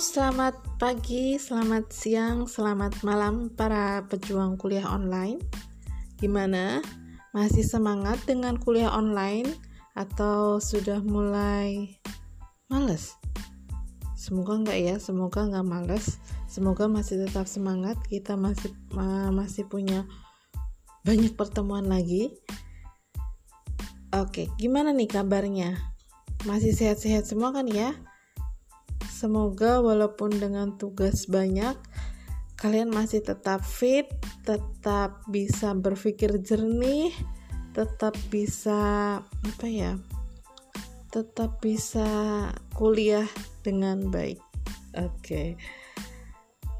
Selamat pagi, selamat siang, selamat malam para pejuang kuliah online. Gimana? Masih semangat dengan kuliah online atau sudah mulai males? Semoga enggak ya, semoga enggak males. Semoga masih tetap semangat. Kita masih masih punya banyak pertemuan lagi. Oke, gimana nih kabarnya? Masih sehat-sehat semua kan ya? Semoga walaupun dengan tugas banyak, kalian masih tetap fit, tetap bisa berpikir jernih, tetap bisa apa ya? Tetap bisa kuliah dengan baik. Oke. Okay.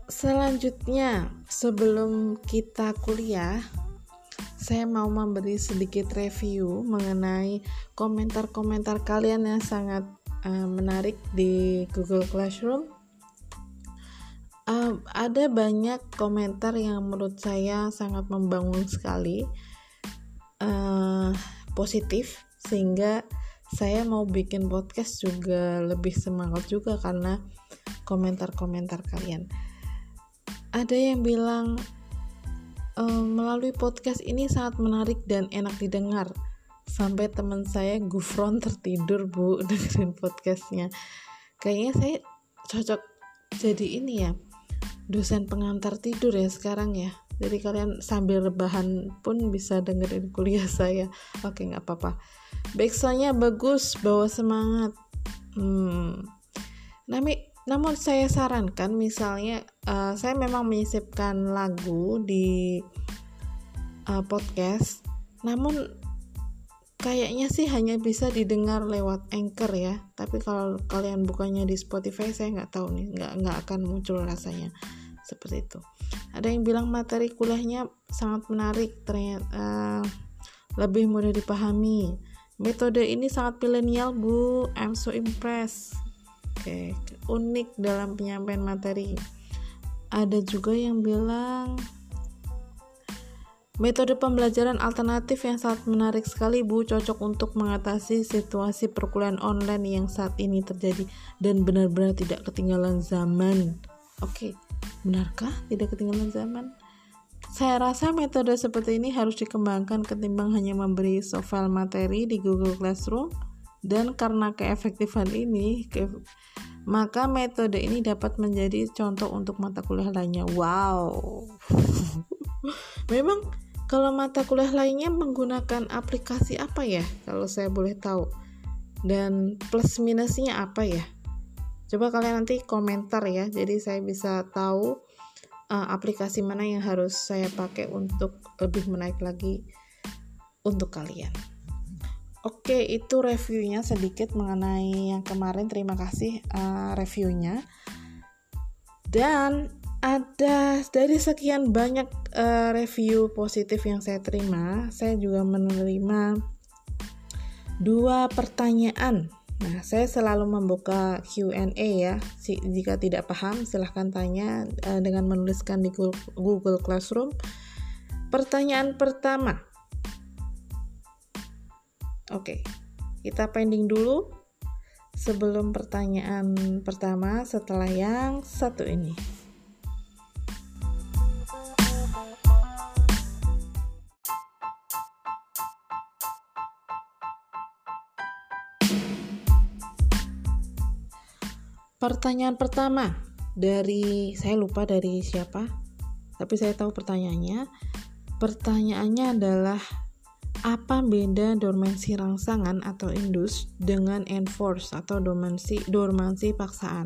Selanjutnya, sebelum kita kuliah, saya mau memberi sedikit review mengenai komentar-komentar kalian yang sangat uh, menarik di Google Classroom. Uh, ada banyak komentar yang menurut saya sangat membangun sekali, uh, positif, sehingga saya mau bikin podcast juga lebih semangat juga karena komentar-komentar kalian. Ada yang bilang uh, melalui podcast ini sangat menarik dan enak didengar sampai teman saya gufron tertidur bu dengerin podcastnya. Kayaknya saya cocok jadi ini ya dosen pengantar tidur ya sekarang ya. Jadi kalian sambil rebahan pun bisa dengerin kuliah saya. Oke nggak apa-apa. Backsoundnya bagus bawa semangat. Hmm. Nami, namun saya sarankan misalnya uh, saya memang menyisipkan lagu di uh, podcast namun kayaknya sih hanya bisa didengar lewat anchor ya. Tapi kalau kalian bukannya di Spotify saya nggak tahu nih. Nggak nggak akan muncul rasanya seperti itu. Ada yang bilang materi kuliahnya sangat menarik. Ternyata uh, lebih mudah dipahami. Metode ini sangat milenial bu. I'm so impressed. Oke okay. unik dalam penyampaian materi. Ada juga yang bilang Metode pembelajaran alternatif yang sangat menarik sekali Bu, cocok untuk mengatasi situasi perkuliahan online yang saat ini terjadi dan benar-benar tidak ketinggalan zaman. Oke, benarkah tidak ketinggalan zaman? Saya rasa metode seperti ini harus dikembangkan ketimbang hanya memberi file materi di Google Classroom dan karena keefektifan ini ke maka metode ini dapat menjadi contoh untuk mata kuliah lainnya. Wow. Memang kalau mata kuliah lainnya menggunakan aplikasi apa ya? Kalau saya boleh tahu. Dan plus minusnya apa ya? Coba kalian nanti komentar ya. Jadi saya bisa tahu uh, aplikasi mana yang harus saya pakai untuk lebih menaik lagi untuk kalian. Oke, itu reviewnya sedikit mengenai yang kemarin. Terima kasih uh, reviewnya. Dan ada dari sekian banyak uh, review positif yang saya terima, saya juga menerima dua pertanyaan. Nah, saya selalu membuka Q&A ya. Jika tidak paham, silahkan tanya uh, dengan menuliskan di Google Classroom. Pertanyaan pertama. Oke, kita pending dulu sebelum pertanyaan pertama setelah yang satu ini. Pertanyaan pertama dari saya lupa dari siapa, tapi saya tahu pertanyaannya. Pertanyaannya adalah apa beda dormansi rangsangan atau indus dengan enforce atau dormansi dormansi paksaan?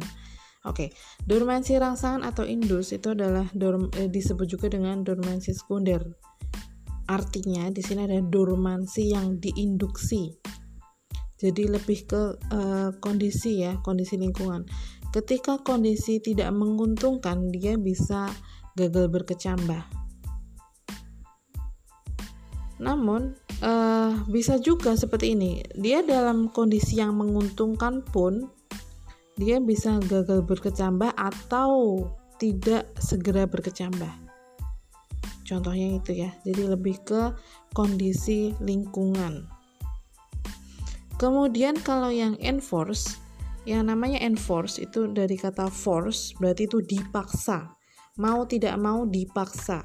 Oke, dormansi rangsangan atau indus itu adalah dorm, eh, disebut juga dengan dormansi sekunder. Artinya di sini ada dormansi yang diinduksi jadi lebih ke uh, kondisi ya kondisi lingkungan. Ketika kondisi tidak menguntungkan dia bisa gagal berkecambah. Namun uh, bisa juga seperti ini. Dia dalam kondisi yang menguntungkan pun dia bisa gagal berkecambah atau tidak segera berkecambah. Contohnya itu ya. Jadi lebih ke kondisi lingkungan Kemudian kalau yang enforce yang namanya enforce itu dari kata force berarti itu dipaksa. Mau tidak mau dipaksa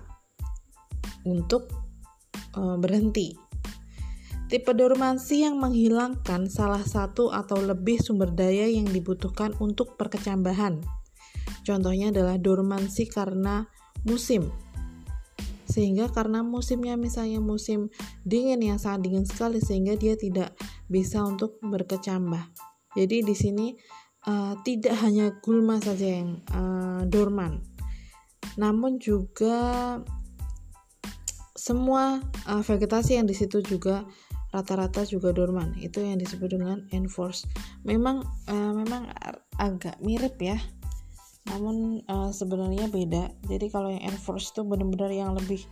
untuk e, berhenti. Tipe dormansi yang menghilangkan salah satu atau lebih sumber daya yang dibutuhkan untuk perkecambahan. Contohnya adalah dormansi karena musim sehingga karena musimnya misalnya musim dingin yang sangat dingin sekali sehingga dia tidak bisa untuk berkecambah. Jadi di sini uh, tidak hanya gulma saja yang uh, dorman, namun juga semua uh, vegetasi yang di situ juga rata-rata juga dorman. Itu yang disebut dengan enforce. Memang uh, memang agak mirip ya namun uh, sebenarnya beda. Jadi kalau yang enforce itu benar-benar yang lebih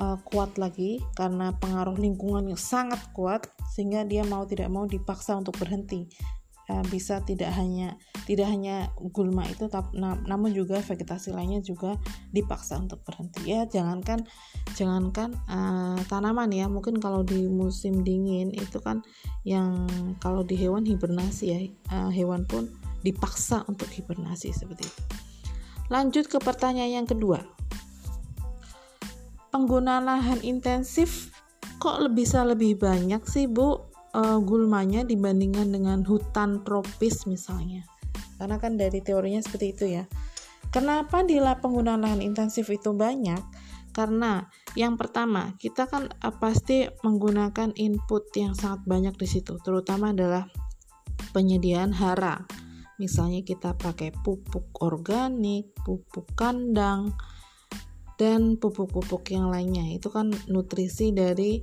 uh, kuat lagi karena pengaruh lingkungan yang sangat kuat sehingga dia mau tidak mau dipaksa untuk berhenti bisa tidak hanya tidak hanya gulma itu tapi na namun juga vegetasi lainnya juga dipaksa untuk berhenti ya jangankan jangankan uh, tanaman ya mungkin kalau di musim dingin itu kan yang kalau di hewan hibernasi ya uh, hewan pun dipaksa untuk hibernasi seperti itu. Lanjut ke pertanyaan yang kedua. Penggunaan lahan intensif kok bisa lebih banyak sih Bu uh, gulmanya dibandingkan dengan hutan tropis misalnya? Karena kan dari teorinya seperti itu ya. Kenapa di penggunaan lahan intensif itu banyak? Karena yang pertama, kita kan uh, pasti menggunakan input yang sangat banyak di situ, terutama adalah penyediaan hara Misalnya kita pakai pupuk organik, pupuk kandang, dan pupuk-pupuk yang lainnya. Itu kan nutrisi dari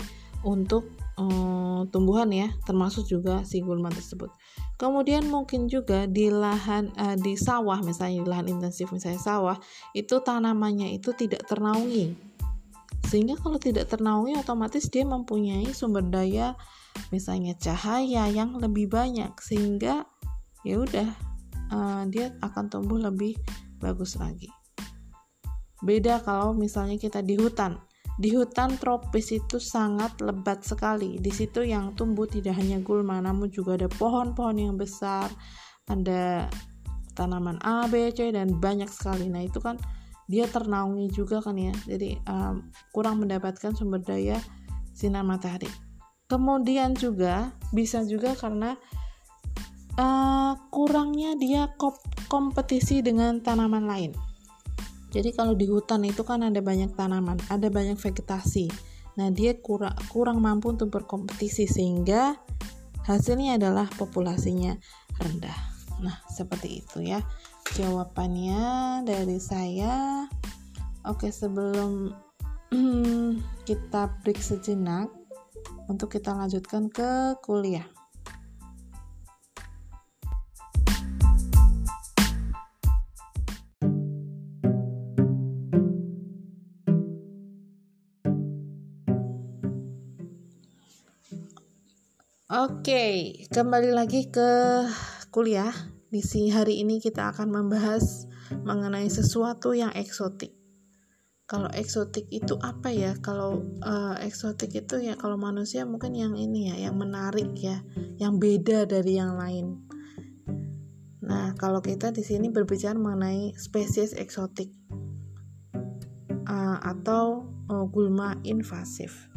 untuk um, tumbuhan ya, termasuk juga si gulma tersebut. Kemudian mungkin juga di lahan uh, di sawah misalnya di lahan intensif misalnya sawah itu tanamannya itu tidak ternaungi. Sehingga kalau tidak ternaungi otomatis dia mempunyai sumber daya misalnya cahaya yang lebih banyak sehingga ya udah uh, dia akan tumbuh lebih bagus lagi. Beda kalau misalnya kita di hutan. Di hutan tropis itu sangat lebat sekali. Di situ yang tumbuh tidak hanya gulma, namun juga ada pohon-pohon yang besar, ada tanaman A, B, C dan banyak sekali. Nah, itu kan dia ternaungi juga kan ya. Jadi um, kurang mendapatkan sumber daya sinar matahari. Kemudian juga bisa juga karena uh, kurangnya dia kompetisi dengan tanaman lain. Jadi kalau di hutan itu kan ada banyak tanaman, ada banyak vegetasi. Nah, dia kurang kurang mampu untuk berkompetisi sehingga hasilnya adalah populasinya rendah. Nah, seperti itu ya jawabannya dari saya. Oke, sebelum kita break sejenak untuk kita lanjutkan ke kuliah. Oke, kembali lagi ke kuliah. Di sini hari ini kita akan membahas mengenai sesuatu yang eksotik. Kalau eksotik itu apa ya? Kalau uh, eksotik itu ya kalau manusia mungkin yang ini ya, yang menarik ya, yang beda dari yang lain. Nah, kalau kita di sini berbicara mengenai spesies eksotik uh, atau uh, gulma invasif.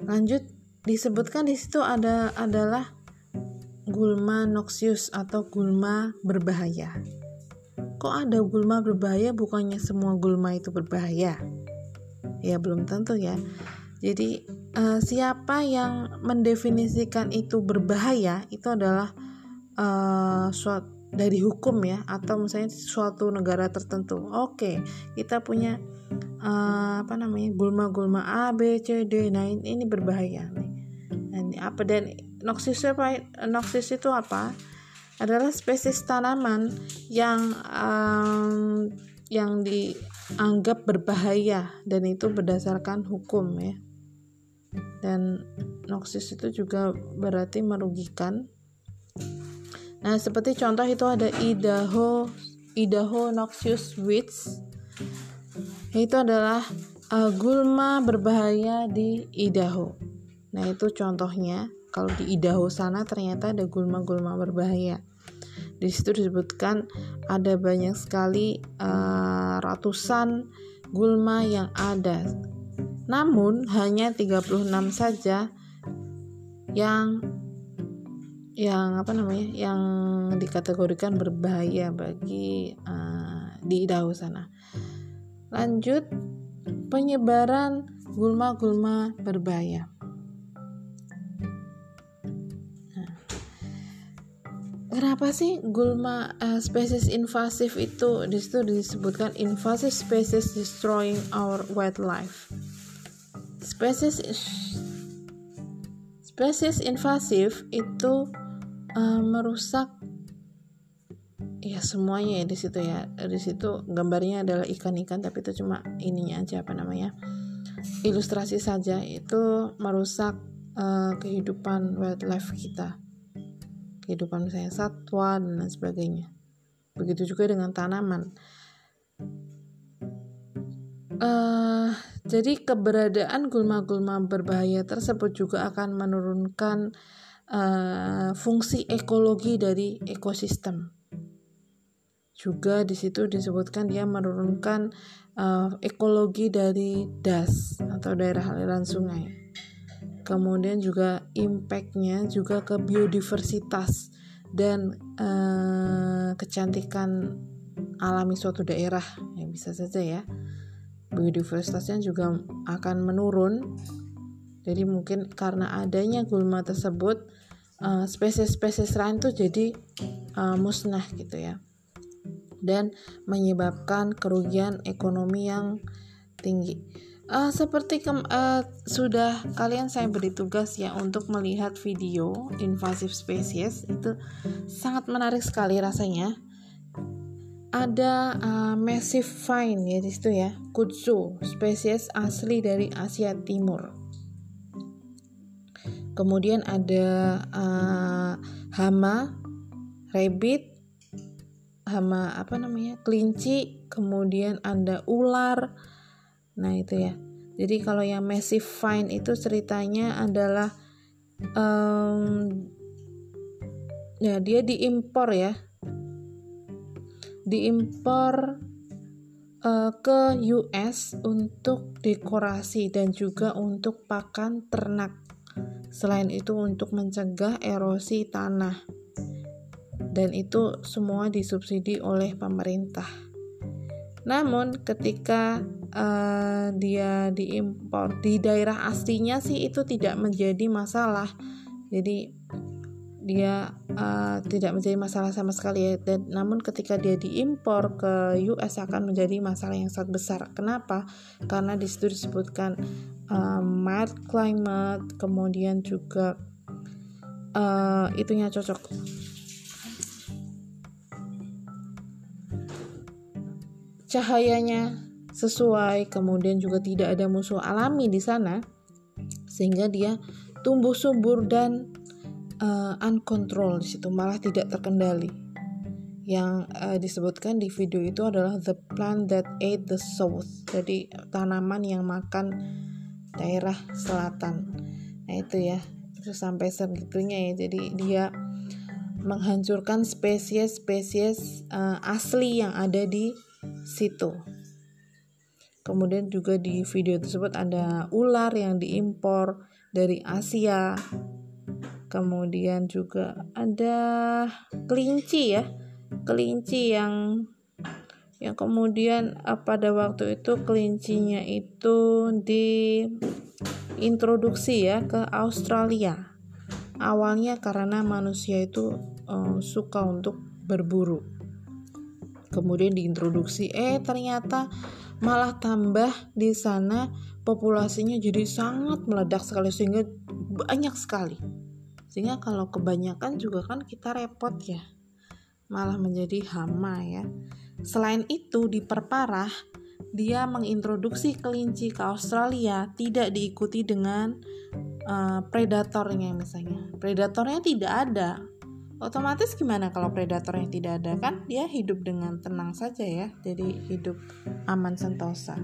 Lanjut disebutkan di situ ada adalah gulma noxious atau gulma berbahaya. Kok ada gulma berbahaya bukannya semua gulma itu berbahaya? Ya belum tentu ya. Jadi uh, siapa yang mendefinisikan itu berbahaya itu adalah uh, suatu dari hukum ya atau misalnya suatu negara tertentu. Oke, kita punya uh, apa namanya gulma-gulma A, B, C, D. Nah ini, ini berbahaya nih apa dan noksis itu apa? Adalah spesies tanaman yang um, yang dianggap berbahaya dan itu berdasarkan hukum ya. Dan noksis itu juga berarti merugikan. Nah seperti contoh itu ada Idaho Idaho noxious weeds itu adalah uh, gulma berbahaya di Idaho Nah, itu contohnya kalau di Idaho sana ternyata ada gulma-gulma berbahaya di situ disebutkan ada banyak sekali uh, ratusan gulma yang ada namun hanya 36 saja yang yang apa namanya yang dikategorikan berbahaya bagi uh, di Idaho sana. Lanjut penyebaran gulma-gulma berbahaya. Kenapa sih gulma uh, spesies invasif itu di situ disebutkan invasive species destroying our wildlife. Spesies spesies invasif itu uh, merusak ya semuanya ya di situ ya. Di situ gambarnya adalah ikan-ikan tapi itu cuma ininya aja apa namanya ilustrasi saja. Itu merusak uh, kehidupan wildlife kita kehidupan misalnya satwa dan lain sebagainya begitu juga dengan tanaman uh, jadi keberadaan gulma-gulma berbahaya tersebut juga akan menurunkan uh, fungsi ekologi dari ekosistem. Juga di situ disebutkan dia menurunkan uh, ekologi dari das atau daerah aliran sungai. Kemudian juga impactnya juga ke biodiversitas dan uh, kecantikan alami suatu daerah ya bisa saja ya. Biodiversitasnya juga akan menurun. Jadi mungkin karena adanya gulma tersebut uh, spesies-spesies lain tuh jadi uh, musnah gitu ya. Dan menyebabkan kerugian ekonomi yang tinggi. Uh, seperti ke, uh, sudah kalian saya beri tugas ya untuk melihat video invasive species itu sangat menarik sekali rasanya. Ada uh, massive find ya di situ ya, kudzu spesies asli dari Asia Timur kemudian ada uh, hama rabbit hama apa namanya kelinci kemudian ada ular nah itu ya jadi kalau yang massive find itu ceritanya adalah um, ya dia diimpor ya diimpor uh, ke US untuk dekorasi dan juga untuk pakan ternak Selain itu untuk mencegah erosi tanah. Dan itu semua disubsidi oleh pemerintah. Namun ketika uh, dia diimpor di daerah aslinya sih itu tidak menjadi masalah. Jadi dia uh, tidak menjadi masalah sama sekali ya. Dan namun ketika dia diimpor ke US akan menjadi masalah yang sangat besar. Kenapa? Karena di situ disebutkan uh, mild climate, kemudian juga uh, itunya cocok. Cahayanya sesuai, kemudian juga tidak ada musuh alami di sana, sehingga dia tumbuh subur dan uh, uncontrolled di situ, malah tidak terkendali. Yang uh, disebutkan di video itu adalah the plant that ate the south, jadi tanaman yang makan daerah selatan nah itu ya itu sampai segitunya ya jadi dia menghancurkan spesies-spesies uh, asli yang ada di situ kemudian juga di video tersebut ada ular yang diimpor dari Asia. Kemudian juga ada kelinci ya. Kelinci yang yang kemudian uh, pada waktu itu kelincinya itu diintroduksi ya ke Australia. Awalnya karena manusia itu uh, suka untuk berburu. Kemudian diintroduksi eh ternyata malah tambah di sana populasinya jadi sangat meledak sekali sehingga banyak sekali sehingga kalau kebanyakan juga kan kita repot ya malah menjadi hama ya Selain itu, diperparah, dia mengintroduksi kelinci ke Australia tidak diikuti dengan uh, predatornya misalnya. Predatornya tidak ada. Otomatis gimana kalau predatornya tidak ada kan? Dia hidup dengan tenang saja ya. Jadi hidup aman sentosa.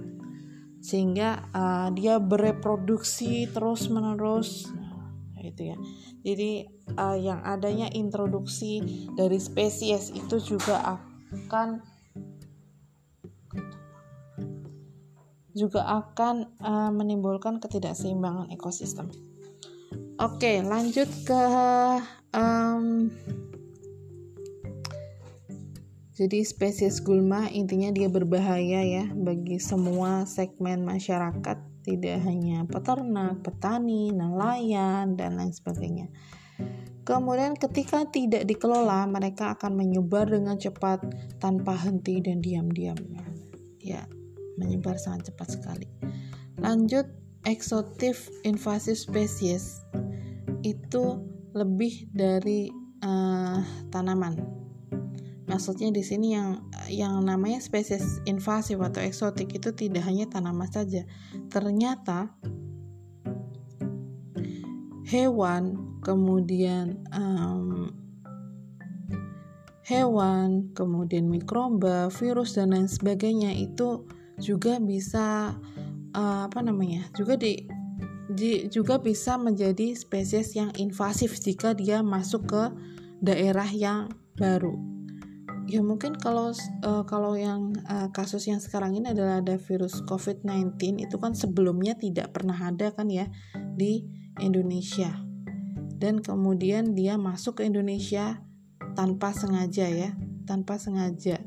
Sehingga uh, dia bereproduksi terus-menerus. Nah, gitu ya. Jadi uh, yang adanya introduksi dari spesies itu juga akan juga akan uh, menimbulkan ketidakseimbangan ekosistem. Oke, lanjut ke um, jadi spesies gulma intinya dia berbahaya ya bagi semua segmen masyarakat, tidak hanya peternak, petani, nelayan dan lain sebagainya. Kemudian ketika tidak dikelola, mereka akan menyebar dengan cepat tanpa henti dan diam-diam. Ya, menyebar sangat cepat sekali. Lanjut, eksotif invasif spesies itu lebih dari uh, tanaman Maksudnya di sini yang yang namanya spesies invasif atau eksotik itu tidak hanya tanaman saja. Ternyata hewan, kemudian um, hewan, kemudian mikroba, virus dan lain sebagainya itu juga bisa uh, apa namanya? juga di, juga bisa menjadi spesies yang invasif jika dia masuk ke daerah yang baru. Ya mungkin kalau uh, kalau yang uh, kasus yang sekarang ini adalah ada virus COVID-19 itu kan sebelumnya tidak pernah ada kan ya di Indonesia. Dan kemudian dia masuk ke Indonesia tanpa sengaja ya tanpa sengaja.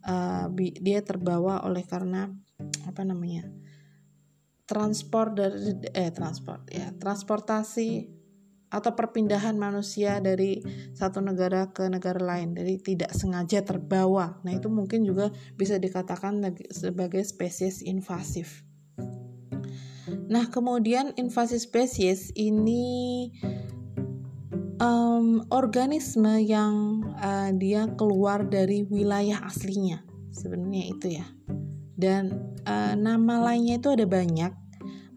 Uh, dia terbawa oleh karena apa namanya transport dari eh transport ya transportasi atau perpindahan manusia dari satu negara ke negara lain, dari tidak sengaja terbawa. Nah, itu mungkin juga bisa dikatakan sebagai spesies invasif. Nah, kemudian invasi spesies ini um, organisme yang uh, dia keluar dari wilayah aslinya, sebenarnya itu ya. Dan uh, nama lainnya itu ada banyak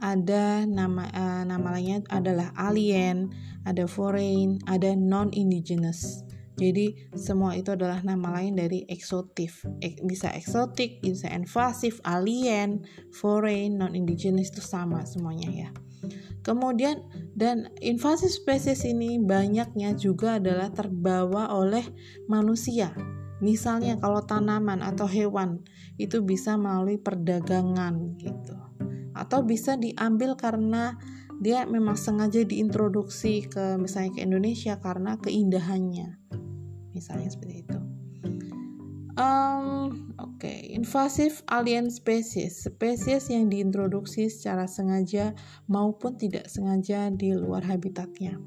ada nama uh, nama lainnya adalah alien, ada foreign, ada non indigenous. Jadi semua itu adalah nama lain dari eksotif. Ek, bisa eksotik, bisa invasif, alien, foreign, non indigenous itu sama semuanya ya. Kemudian dan invasi spesies ini banyaknya juga adalah terbawa oleh manusia. Misalnya kalau tanaman atau hewan itu bisa melalui perdagangan gitu atau bisa diambil karena dia memang sengaja diintroduksi ke misalnya ke Indonesia karena keindahannya. Misalnya seperti itu. Um, oke okay. invasif alien species. Spesies yang diintroduksi secara sengaja maupun tidak sengaja di luar habitatnya.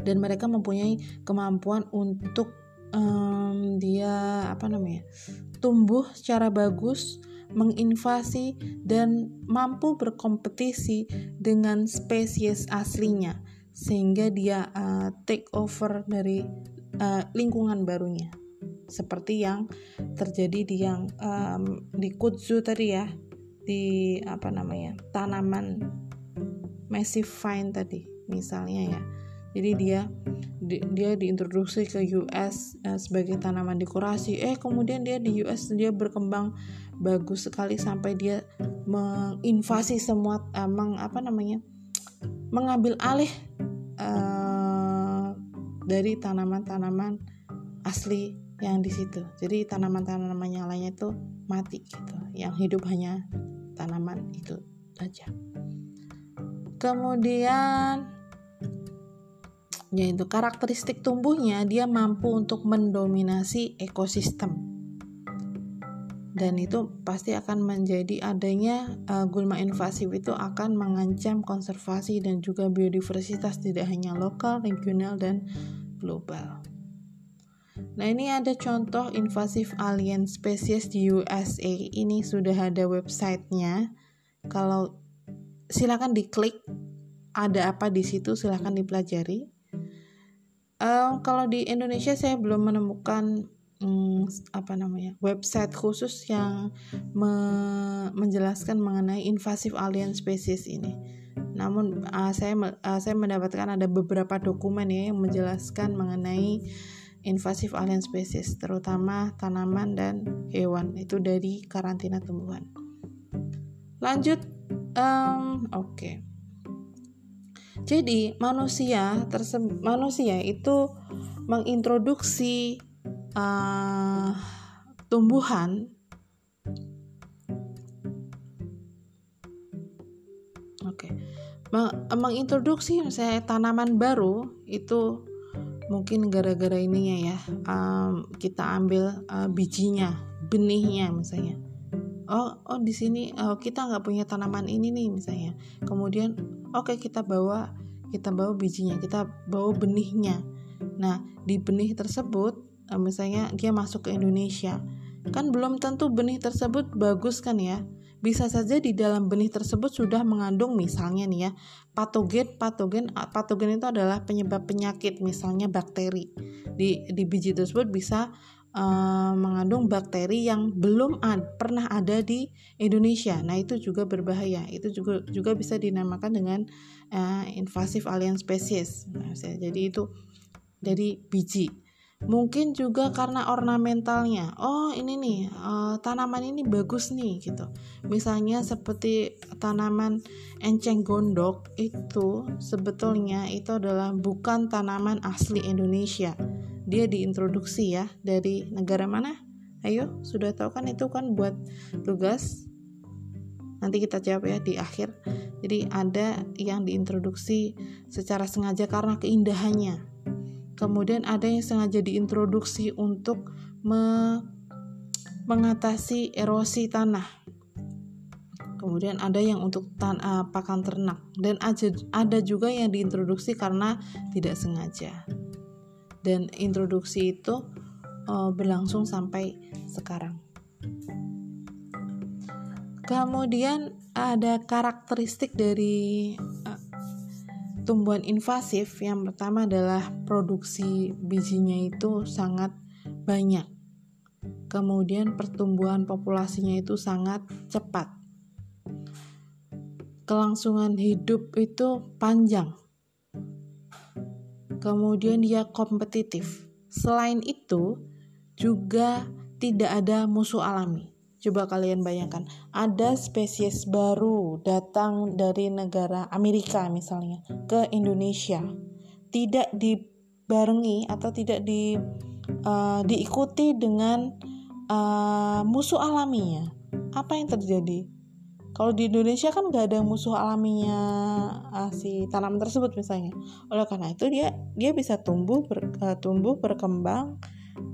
Dan mereka mempunyai kemampuan untuk um, dia apa namanya tumbuh secara bagus menginvasi dan mampu berkompetisi dengan spesies aslinya sehingga dia uh, take over dari uh, lingkungan barunya. Seperti yang terjadi di yang um, di kudzu tadi ya di apa namanya tanaman massive vine tadi misalnya ya. Jadi dia di, dia diintroduksi ke US uh, sebagai tanaman dekorasi. Eh kemudian dia di US dia berkembang bagus sekali sampai dia menginvasi semua uh, apa namanya mengambil alih uh, dari tanaman-tanaman asli yang di situ. Jadi tanaman-tanaman yang lainnya itu mati gitu. Yang hidup hanya tanaman itu saja. Kemudian yaitu karakteristik tumbuhnya dia mampu untuk mendominasi ekosistem dan itu pasti akan menjadi adanya uh, gulma invasif itu akan mengancam konservasi dan juga biodiversitas tidak hanya lokal, regional dan global. Nah ini ada contoh invasif alien spesies di USA. Ini sudah ada websitenya. Kalau silakan diklik ada apa di situ silahkan dipelajari. Uh, kalau di Indonesia saya belum menemukan hmm, apa namanya website khusus yang me menjelaskan mengenai invasif alien species ini. Namun uh, saya uh, saya mendapatkan ada beberapa dokumen ya yang menjelaskan mengenai invasif alien species, terutama tanaman dan hewan itu dari karantina tumbuhan. Lanjut, um, oke. Okay. Jadi manusia tersebut manusia itu mengintroduksi uh, tumbuhan Oke. Okay. mengintroduksi misalnya tanaman baru itu mungkin gara-gara ininya ya um, kita ambil uh, bijinya benihnya misalnya oh oh di sini oh, kita nggak punya tanaman ini nih misalnya kemudian oke okay, kita bawa kita bawa bijinya kita bawa benihnya nah di benih tersebut misalnya dia masuk ke Indonesia. Kan belum tentu benih tersebut bagus kan ya? Bisa saja di dalam benih tersebut sudah mengandung misalnya nih ya patogen patogen patogen itu adalah penyebab penyakit misalnya bakteri. Di di biji tersebut bisa uh, mengandung bakteri yang belum ad, pernah ada di Indonesia. Nah itu juga berbahaya. Itu juga juga bisa dinamakan dengan uh, invasive alien species. Nah, jadi itu dari biji mungkin juga karena ornamentalnya. Oh ini nih uh, tanaman ini bagus nih gitu. Misalnya seperti tanaman enceng gondok itu sebetulnya itu adalah bukan tanaman asli Indonesia. Dia diintroduksi ya dari negara mana? Ayo sudah tahu kan itu kan buat tugas? Nanti kita jawab ya di akhir. Jadi ada yang diintroduksi secara sengaja karena keindahannya Kemudian ada yang sengaja diintroduksi untuk me mengatasi erosi tanah. Kemudian ada yang untuk tan uh, pakan ternak dan ada juga yang diintroduksi karena tidak sengaja. Dan introduksi itu uh, berlangsung sampai sekarang. Kemudian ada karakteristik dari tumbuhan invasif yang pertama adalah produksi bijinya itu sangat banyak. Kemudian pertumbuhan populasinya itu sangat cepat. Kelangsungan hidup itu panjang. Kemudian dia kompetitif. Selain itu, juga tidak ada musuh alami. Coba kalian bayangkan, ada spesies baru datang dari negara Amerika misalnya ke Indonesia, tidak dibarengi atau tidak di uh, diikuti dengan uh, musuh alaminya. Apa yang terjadi? Kalau di Indonesia kan gak ada musuh alaminya uh, si tanaman tersebut misalnya. Oleh karena itu dia dia bisa tumbuh ber, uh, tumbuh berkembang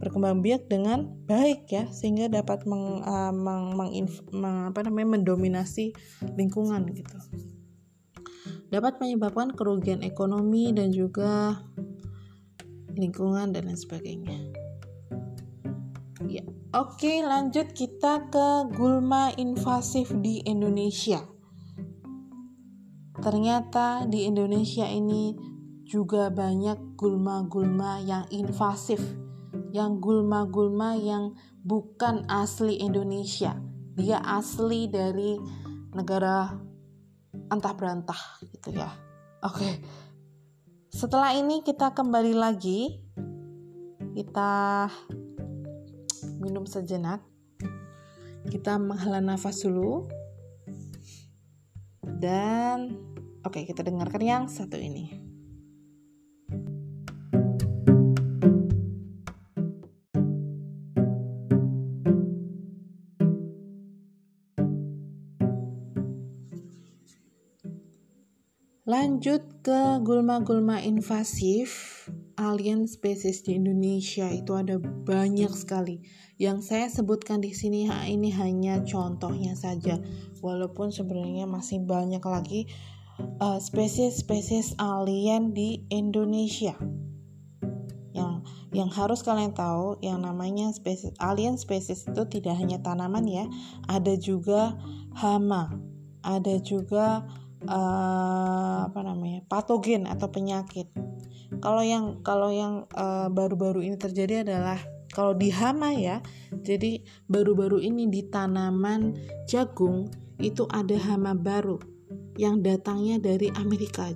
berkembang biak dengan baik ya sehingga dapat meng, uh, meng, meng, meng, apa namanya mendominasi lingkungan gitu. Dapat menyebabkan kerugian ekonomi dan juga lingkungan dan lain sebagainya. Ya oke lanjut kita ke gulma invasif di Indonesia. Ternyata di Indonesia ini juga banyak gulma-gulma yang invasif yang gulma-gulma yang bukan asli Indonesia. Dia asli dari negara entah berantah gitu ya. Oke. Setelah ini kita kembali lagi. Kita minum sejenak. Kita menghela nafas dulu. Dan oke, kita dengarkan yang satu ini. Lanjut ke gulma-gulma invasif alien spesies di Indonesia itu ada banyak sekali. Yang saya sebutkan di sini ini hanya contohnya saja. Walaupun sebenarnya masih banyak lagi uh, spesies-spesies alien di Indonesia. Yang yang harus kalian tahu yang namanya spesies alien spesies itu tidak hanya tanaman ya, ada juga hama, ada juga uh, apa namanya patogen atau penyakit. Kalau yang kalau yang eh, baru-baru ini terjadi adalah kalau di hama ya, jadi baru-baru ini di tanaman jagung itu ada hama baru yang datangnya dari Amerika.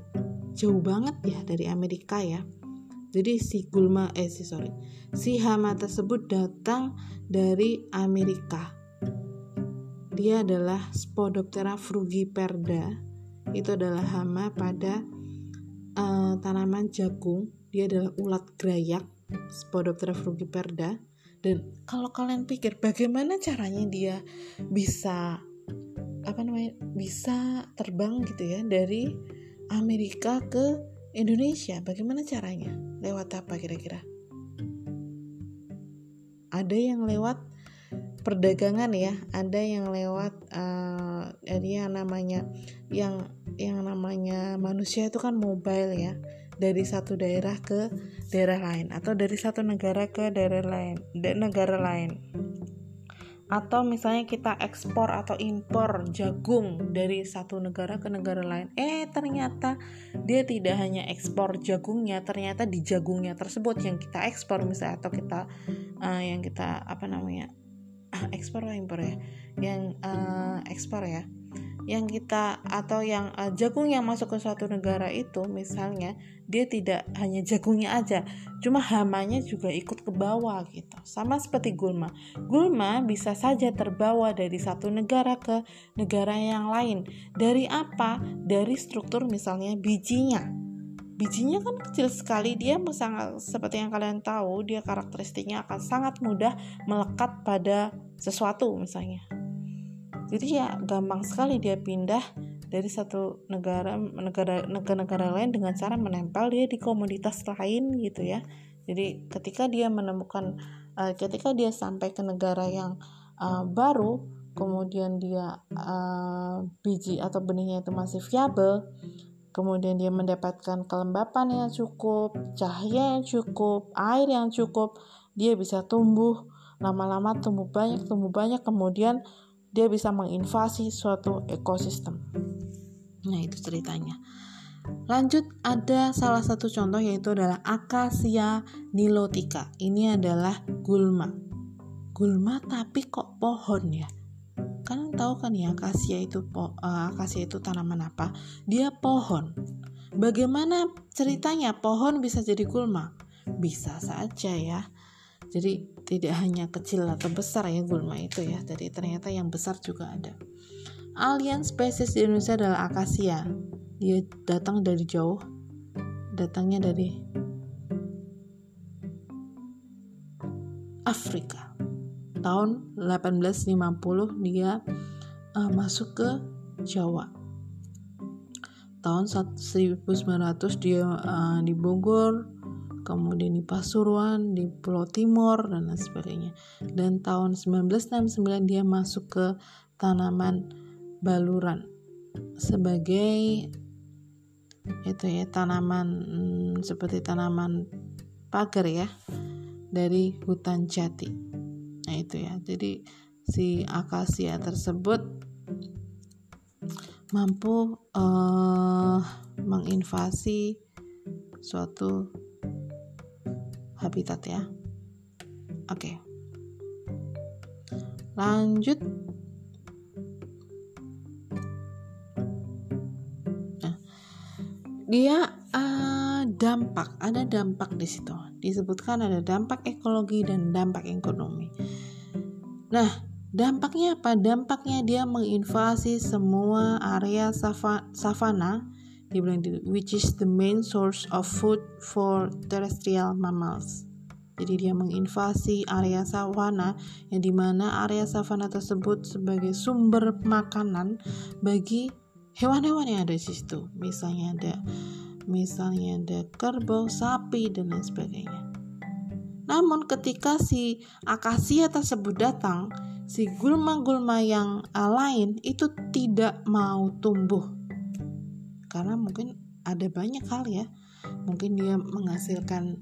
Jauh banget ya dari Amerika ya. Jadi si gulma eh si sorry, si hama tersebut datang dari Amerika. Dia adalah Spodoptera frugiperda itu adalah hama pada uh, tanaman jagung. Dia adalah ulat grayak Spodoptera frugiperda dan kalau kalian pikir bagaimana caranya dia bisa apa namanya bisa terbang gitu ya dari Amerika ke Indonesia? Bagaimana caranya? Lewat apa kira-kira? Ada yang lewat perdagangan ya. Ada yang lewat uh, yang namanya yang yang namanya manusia itu kan mobile ya. Dari satu daerah ke daerah lain atau dari satu negara ke daerah lain negara lain. Atau misalnya kita ekspor atau impor jagung dari satu negara ke negara lain eh ternyata dia tidak hanya ekspor jagungnya ternyata di jagungnya tersebut yang kita ekspor misalnya atau kita uh, yang kita apa namanya ekspor atau impor ya. Yang uh, ekspor ya. Yang kita atau yang uh, jagung yang masuk ke suatu negara itu misalnya dia tidak hanya jagungnya aja cuma hamanya juga ikut ke bawah gitu. Sama seperti gulma. Gulma bisa saja terbawa dari satu negara ke negara yang lain. Dari apa? Dari struktur misalnya bijinya bijinya kan kecil sekali dia sangat seperti yang kalian tahu dia karakteristiknya akan sangat mudah melekat pada sesuatu misalnya. Jadi ya gampang sekali dia pindah dari satu negara negara negara negara lain dengan cara menempel dia di komoditas lain gitu ya. Jadi ketika dia menemukan uh, ketika dia sampai ke negara yang uh, baru kemudian dia uh, biji atau benihnya itu masih viable kemudian dia mendapatkan kelembapan yang cukup cahaya yang cukup air yang cukup dia bisa tumbuh lama-lama tumbuh banyak tumbuh banyak kemudian dia bisa menginvasi suatu ekosistem. Nah, itu ceritanya. Lanjut ada salah satu contoh yaitu adalah Acacia nilotica. Ini adalah gulma. Gulma tapi kok pohon ya? Kalian tahu kan ya akasia itu uh, akasia itu tanaman apa? Dia pohon. Bagaimana ceritanya pohon bisa jadi gulma? Bisa saja ya. Jadi tidak hanya kecil atau besar ya gulma itu ya jadi ternyata yang besar juga ada alien spesies di Indonesia adalah akasia dia datang dari jauh datangnya dari Afrika tahun 1850 dia uh, masuk ke Jawa tahun 1900 dia uh, di Bogor kemudian di Pasuruan, di Pulau Timur dan lain sebagainya. Dan tahun 1969 dia masuk ke tanaman baluran sebagai itu ya tanaman hmm, seperti tanaman pagar ya dari hutan jati. Itu ya. Jadi si akasia tersebut mampu uh, menginvasi suatu habitat ya. Oke. Lanjut. Nah, dia uh, dampak, ada dampak di situ. Disebutkan ada dampak ekologi dan dampak ekonomi. Nah, dampaknya apa? Dampaknya dia menginvasi semua area savana dibilang which is the main source of food for terrestrial mammals. Jadi dia menginvasi area savana yang di mana area savana tersebut sebagai sumber makanan bagi hewan-hewan yang ada di situ. Misalnya ada misalnya ada kerbau, sapi dan lain sebagainya. Namun ketika si akasia tersebut datang, si gulma-gulma yang lain itu tidak mau tumbuh. Karena mungkin ada banyak hal ya. Mungkin dia menghasilkan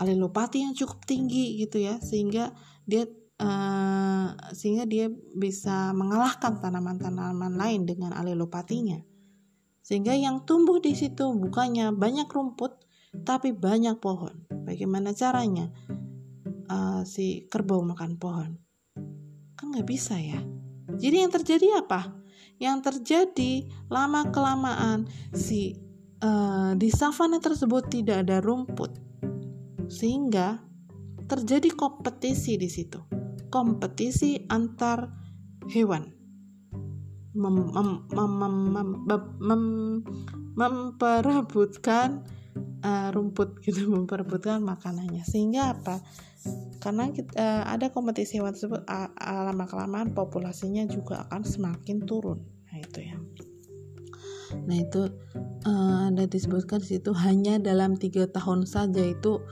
alilopati yang cukup tinggi gitu ya sehingga dia uh, sehingga dia bisa mengalahkan tanaman-tanaman lain dengan alilopatinya sehingga yang tumbuh di situ bukannya banyak rumput tapi banyak pohon. Bagaimana caranya uh, si kerbau makan pohon. Kan nggak bisa ya? Jadi yang terjadi apa? Yang terjadi lama kelamaan si uh, di savana tersebut tidak ada rumput. Sehingga terjadi kompetisi di situ. Kompetisi antar hewan. Mem, mem, mem, mem, mem, mem, memperebutkan uh, rumput gitu memperebutkan makanannya. Sehingga apa karena kita, uh, ada kompetisi hewan tersebut uh, lama kelamaan populasinya juga akan semakin turun. Nah itu ya. Nah itu uh, ada disebutkan di situ hanya dalam tiga tahun saja itu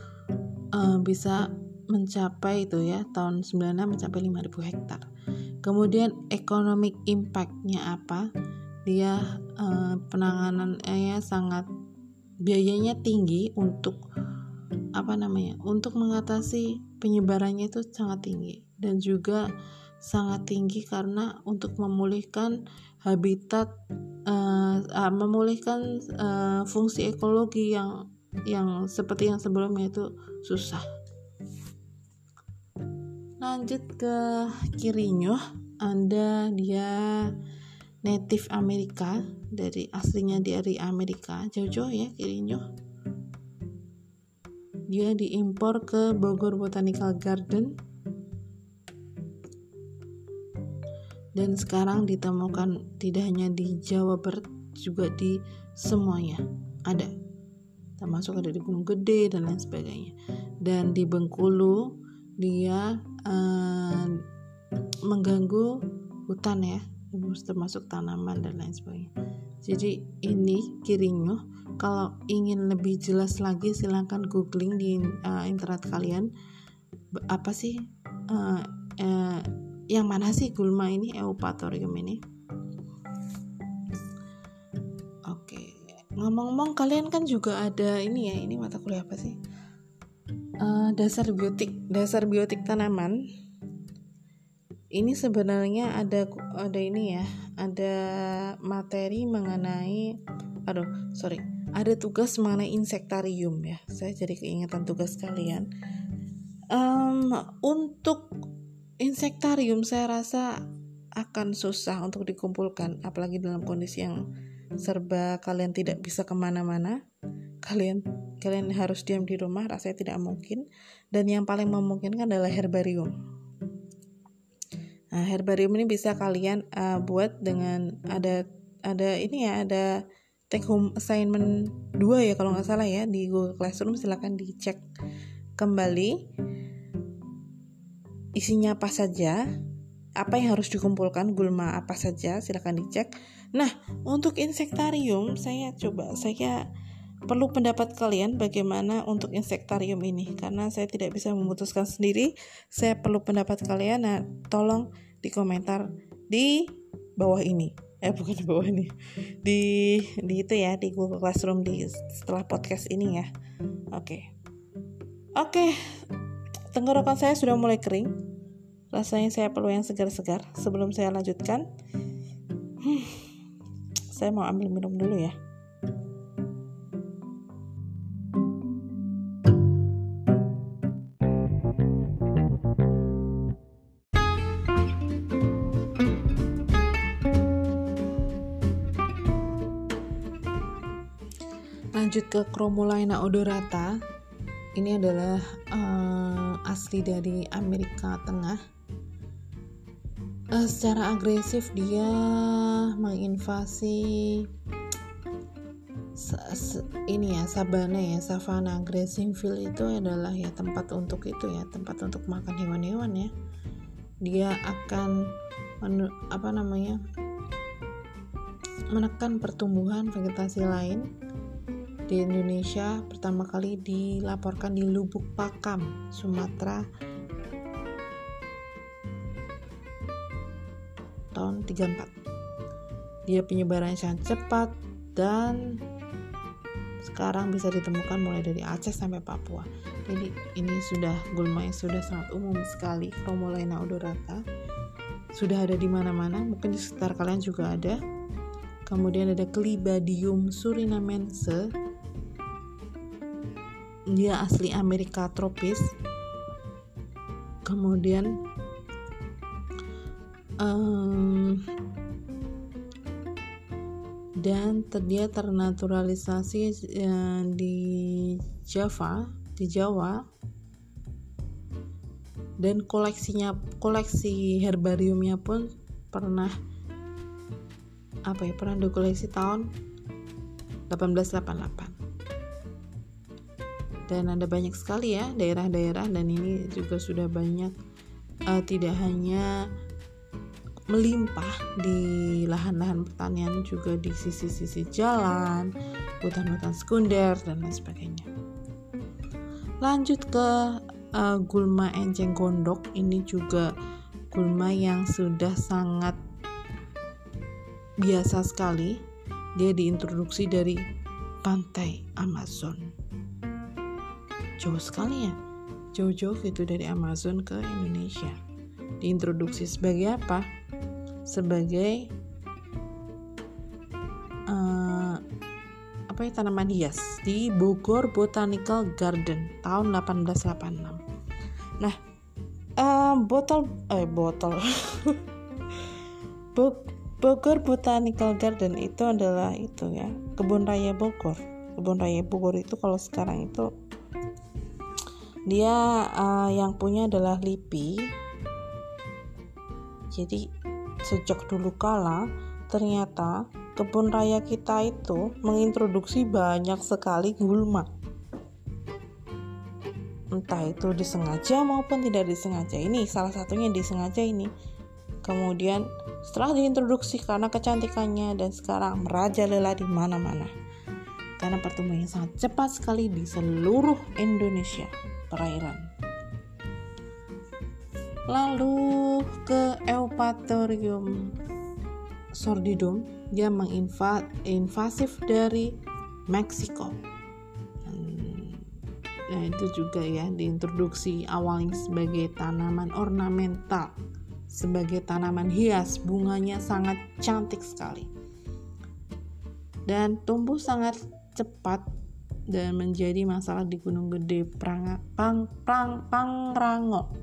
uh, bisa mencapai itu ya tahun 96 mencapai 5000 hektar. Kemudian economic impactnya apa? Dia uh, penanganannya sangat biayanya tinggi untuk apa namanya untuk mengatasi penyebarannya itu sangat tinggi. Dan juga sangat tinggi karena untuk memulihkan habitat uh, uh, memulihkan uh, fungsi ekologi yang yang seperti yang sebelumnya itu susah. Lanjut ke kirinya anda dia native Amerika dari aslinya dari Amerika. Jauh-jauh ya kirinya dia diimpor ke Bogor Botanical Garden. Dan sekarang ditemukan tidak hanya di Jawa Barat juga di semuanya ada. Termasuk ada di Gunung Gede dan lain sebagainya. Dan di Bengkulu dia uh, mengganggu hutan ya termasuk tanaman dan lain sebagainya. Jadi ini kirinya kalau ingin lebih jelas lagi silahkan googling di uh, internet kalian. Apa sih? Uh, uh, yang mana sih gulma ini? Eupatorium ini. Oke ngomong-ngomong kalian kan juga ada ini ya ini mata kuliah apa sih? Uh, dasar biotik dasar biotik tanaman ini sebenarnya ada ada ini ya ada materi mengenai aduh sorry ada tugas mengenai insektarium ya. Saya jadi keingetan tugas kalian. Um, untuk insektarium saya rasa akan susah untuk dikumpulkan apalagi dalam kondisi yang serba kalian tidak bisa ke mana-mana. Kalian kalian harus diam di rumah rasanya tidak mungkin. Dan yang paling memungkinkan adalah herbarium Nah, herbarium ini bisa kalian uh, buat dengan ada ada ini ya, ada take home assignment 2 ya kalau nggak salah ya di Google Classroom. Silahkan dicek kembali. Isinya apa saja? Apa yang harus dikumpulkan? Gulma apa saja? Silahkan dicek. Nah untuk insektarium saya coba saya perlu pendapat kalian bagaimana untuk insektarium ini? Karena saya tidak bisa memutuskan sendiri. Saya perlu pendapat kalian. Nah tolong di komentar di bawah ini. Eh bukan di bawah ini. Di di itu ya di Google Classroom di setelah podcast ini ya. Oke. Okay. oke. Okay. tenggorokan saya sudah mulai kering. Rasanya saya perlu yang segar-segar sebelum saya lanjutkan. Hmm, saya mau ambil minum dulu ya lanjut ke Chromolaena odorata. Ini adalah uh, asli dari Amerika Tengah. Uh, secara agresif dia menginvasi ini ya sabana ya savana grazing field itu adalah ya tempat untuk itu ya tempat untuk makan hewan-hewan ya. Dia akan apa namanya menekan pertumbuhan vegetasi lain di Indonesia pertama kali dilaporkan di Lubuk Pakam, Sumatera tahun 34. Dia penyebarannya sangat cepat dan sekarang bisa ditemukan mulai dari Aceh sampai Papua. Jadi ini sudah gulma yang sudah sangat umum sekali, Chromolaena odorata. Sudah ada di mana-mana, mungkin di sekitar kalian juga ada. Kemudian ada Clibadium surinamense dia asli Amerika tropis. Kemudian um, dan dia ternaturalisasi uh, di Java di Jawa. Dan koleksinya koleksi herbariumnya pun pernah apa ya pernah dikoleksi tahun 1888 dan ada banyak sekali ya daerah-daerah dan ini juga sudah banyak uh, tidak hanya melimpah di lahan-lahan pertanian juga di sisi-sisi jalan, hutan-hutan sekunder dan lain sebagainya. Lanjut ke uh, gulma enceng gondok ini juga gulma yang sudah sangat biasa sekali. Dia diintroduksi dari pantai Amazon. Jauh sekali ya, jauh-jauh gitu dari Amazon ke Indonesia. Diintroduksi sebagai apa? sebagai uh, apa ya tanaman hias di Bogor Botanical Garden tahun 1886. Nah, uh, botol eh botol Bogor Botanical Garden itu adalah itu ya kebun raya Bogor. Kebun raya Bogor itu kalau sekarang itu dia uh, yang punya adalah LIPI. Jadi sejak dulu kala ternyata kebun raya kita itu mengintroduksi banyak sekali gulma. Entah itu disengaja maupun tidak disengaja. Ini salah satunya disengaja ini. Kemudian setelah diintroduksi karena kecantikannya dan sekarang merajalela di mana-mana. Karena pertumbuhannya sangat cepat sekali di seluruh Indonesia perairan. Lalu ke Eupatorium sordidum dia menginvasif dari Meksiko. Nah itu juga ya diintroduksi awalnya sebagai tanaman ornamental sebagai tanaman hias. Bunganya sangat cantik sekali. Dan tumbuh sangat cepat dan menjadi masalah di Gunung Gede Prang, Pang, Pang, Pangrango.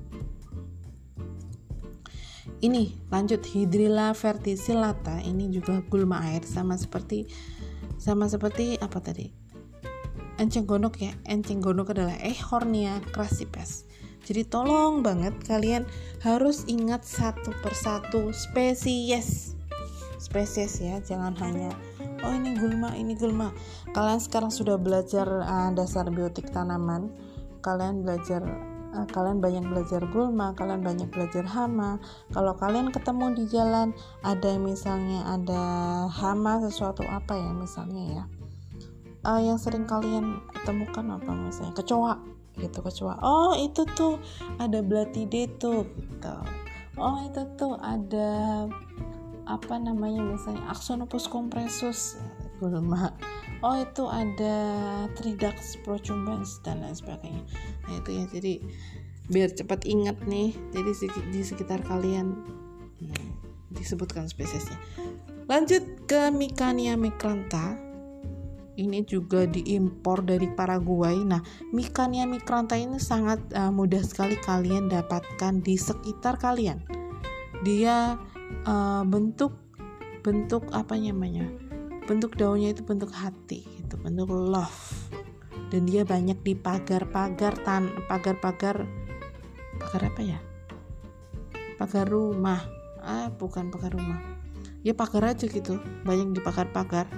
Ini lanjut. Hidrilla verticillata. Ini juga gulma air sama seperti sama seperti apa tadi? Enceng gondok ya. Enceng gondok adalah ehornia crassipes. Jadi tolong banget kalian harus ingat satu persatu spesies spesies ya jangan hanya oh ini gulma ini gulma kalian sekarang sudah belajar uh, dasar biotik tanaman kalian belajar uh, kalian banyak belajar gulma, kalian banyak belajar hama. Kalau kalian ketemu di jalan ada misalnya ada hama sesuatu apa ya misalnya ya, uh, yang sering kalian temukan apa misalnya kecoa gitu kecoa. Oh itu tuh ada blatide tuh gitu. Oh itu tuh ada apa namanya misalnya Axonopus compressus. Gulma oh itu ada Tridax procumbens dan lain sebagainya. Nah itu ya jadi biar cepat ingat nih jadi di sekitar kalian hmm, disebutkan spesiesnya. Lanjut ke Mikania mikranta ini juga diimpor dari Paraguay. Nah, Mikania mikranta ini sangat uh, mudah sekali kalian dapatkan di sekitar kalian. Dia uh, bentuk bentuk apa namanya? bentuk daunnya itu bentuk hati gitu bentuk love. Dan dia banyak di pagar-pagar tan pagar-pagar pagar apa ya? Pagar rumah. Ah bukan pagar rumah. Ya pagar aja gitu banyak di pagar-pagar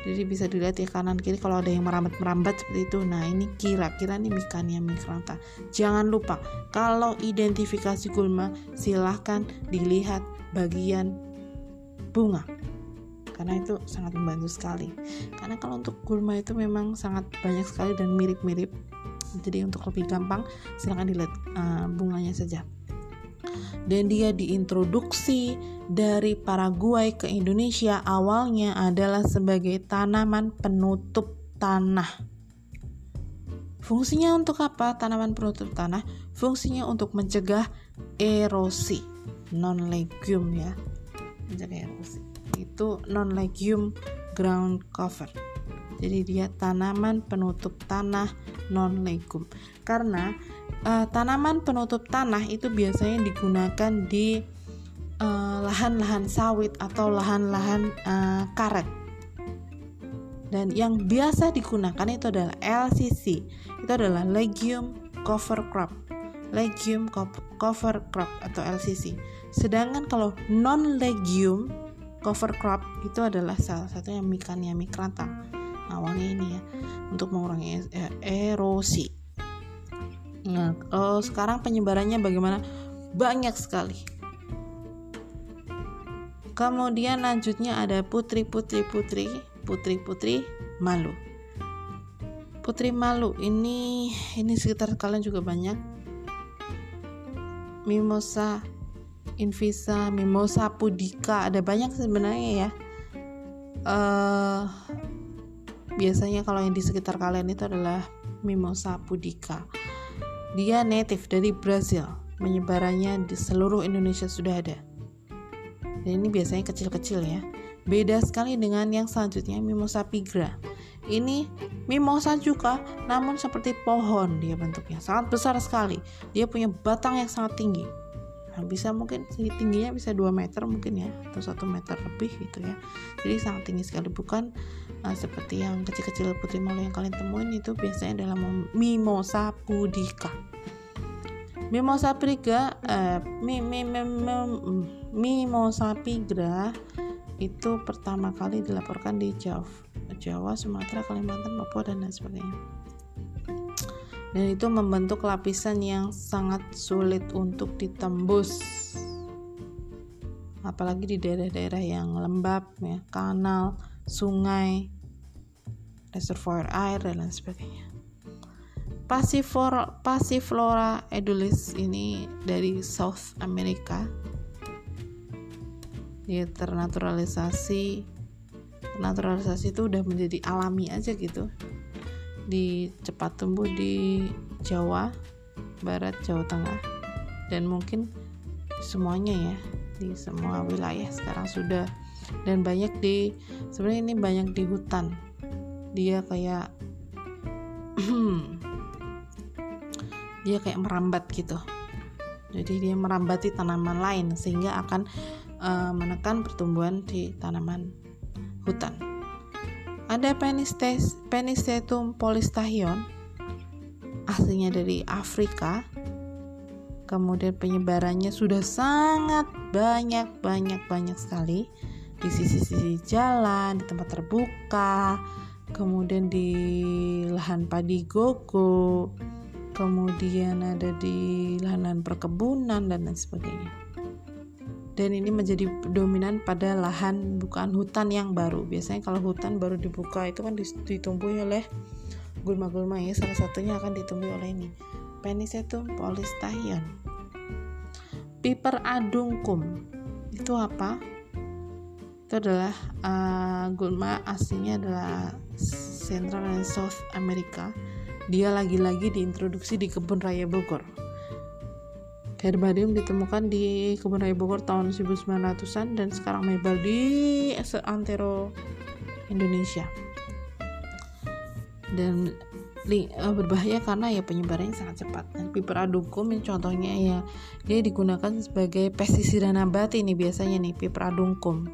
jadi bisa dilihat ya kanan kiri kalau ada yang merambat-merambat seperti itu. Nah ini kira-kira nih mikania mikranta jangan lupa kalau identifikasi gulma silahkan dilihat bagian bunga. Karena itu sangat membantu sekali. Karena kalau untuk gulma itu memang sangat banyak sekali dan mirip-mirip. Jadi untuk lebih gampang silahkan dilihat uh, bunganya saja dan dia diintroduksi dari Paraguay ke Indonesia awalnya adalah sebagai tanaman penutup tanah. Fungsinya untuk apa? Tanaman penutup tanah fungsinya untuk mencegah erosi non legume ya. Mencegah erosi itu non legume ground cover jadi dia tanaman penutup tanah non legum karena uh, tanaman penutup tanah itu biasanya digunakan di eh, lahan-lahan uh, sawit atau lahan-lahan uh, karet. Dan yang biasa digunakan itu adalah LCC itu adalah legume cover crop. Legume cover crop atau LCC sedangkan kalau non legume cover crop itu adalah salah satunya Mikania mikranta. awalnya ini ya untuk mengurangi eh, erosi nah oh, sekarang penyebarannya bagaimana? Banyak sekali. Kemudian lanjutnya ada putri putri putri putri putri malu. Putri malu ini ini sekitar kalian juga banyak. Mimosa invisa mimosa pudica ada banyak sebenarnya ya. Uh, biasanya kalau yang di sekitar kalian itu adalah mimosa pudica dia native dari Brazil. Menyebarannya di seluruh Indonesia sudah ada. Dan ini biasanya kecil-kecil ya. Beda sekali dengan yang selanjutnya mimosa pigra. Ini mimosa juga namun seperti pohon dia bentuknya. Sangat besar sekali. Dia punya batang yang sangat tinggi bisa mungkin tingginya bisa 2 meter mungkin ya atau satu meter lebih gitu ya. Jadi sangat tinggi sekali. Bukan uh, seperti yang kecil-kecil putri malu yang kalian temuin itu biasanya adalah mimosa pudica. Mimosa pigra, uh, mi, mi, mi, Mimosa pigra itu pertama kali dilaporkan di Jawa, Jawa, Sumatera, Kalimantan, Papua dan lain sebagainya dan itu membentuk lapisan yang sangat sulit untuk ditembus. Apalagi di daerah-daerah yang lembab ya kanal sungai reservoir air dan lain sebagainya. Passiflora, Passiflora edulis ini dari South America. Dia ternaturalisasi. Naturalisasi itu udah menjadi alami aja gitu di cepat tumbuh di Jawa Barat Jawa Tengah. Dan mungkin semuanya ya di semua wilayah sekarang sudah. Dan banyak di sebenarnya ini banyak di hutan. Dia kayak dia kayak merambat gitu. Jadi dia merambati tanaman lain sehingga akan uh, menekan pertumbuhan di tanaman hutan ada Penistetum polystachyon, aslinya dari Afrika. Kemudian penyebarannya sudah sangat banyak, banyak, banyak sekali di sisi-sisi jalan, di tempat terbuka, kemudian di lahan padi gogo, kemudian ada di lahan perkebunan dan lain sebagainya dan ini menjadi dominan pada lahan bukan hutan yang baru. Biasanya kalau hutan baru dibuka itu kan ditumbuhi oleh gulma-gulma ya. Salah satunya akan ditumbuhi oleh ini. Penisetum polystachyon Piper adungkum. Itu apa? Itu adalah uh, gulma aslinya adalah Central and South America. Dia lagi-lagi diintroduksi di kebun raya Bogor Herbarium ditemukan di Kebun Raya Bogor tahun 1900-an dan sekarang menyebar di antero Indonesia. Dan uh, berbahaya karena ya penyebarannya sangat cepat. Dan piper adungkum ini contohnya ya dia digunakan sebagai pestisida nabati ini biasanya nih piper adungkum.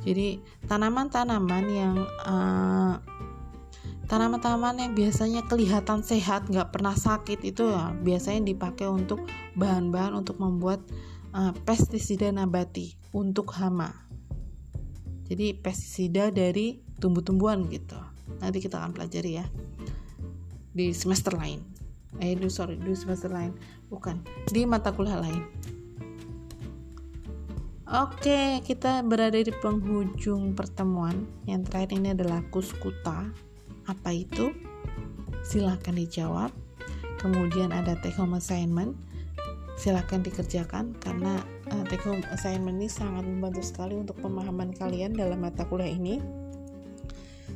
Jadi tanaman-tanaman yang uh, tanaman-tanaman yang biasanya kelihatan sehat nggak pernah sakit itu ya biasanya dipakai untuk bahan-bahan untuk membuat uh, pestisida nabati untuk hama. Jadi pestisida dari tumbuh-tumbuhan gitu. Nanti kita akan pelajari ya. Di semester lain. Eh di sorry di semester lain. Bukan di mata kuliah lain. Oke, kita berada di penghujung pertemuan. Yang terakhir ini adalah kuskuta apa itu? Silahkan dijawab. Kemudian ada take home assignment. Silahkan dikerjakan karena uh, take home assignment ini sangat membantu sekali untuk pemahaman kalian dalam mata kuliah ini.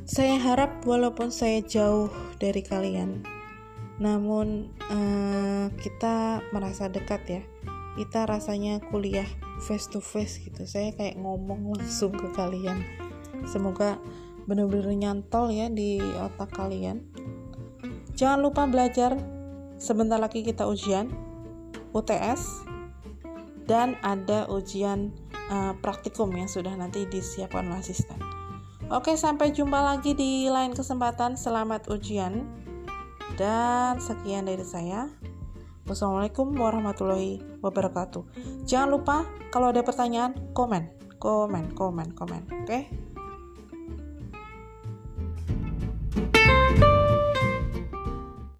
Saya harap walaupun saya jauh dari kalian, namun uh, kita merasa dekat ya. Kita rasanya kuliah face to face gitu. Saya kayak ngomong langsung ke kalian. Semoga bener-bener nyantol ya di otak kalian jangan lupa belajar sebentar lagi kita ujian UTS dan ada ujian uh, praktikum yang sudah nanti disiapkan oleh asisten oke sampai jumpa lagi di lain kesempatan selamat ujian dan sekian dari saya Wassalamualaikum warahmatullahi wabarakatuh. Jangan lupa kalau ada pertanyaan, komen, komen, komen, komen. Oke?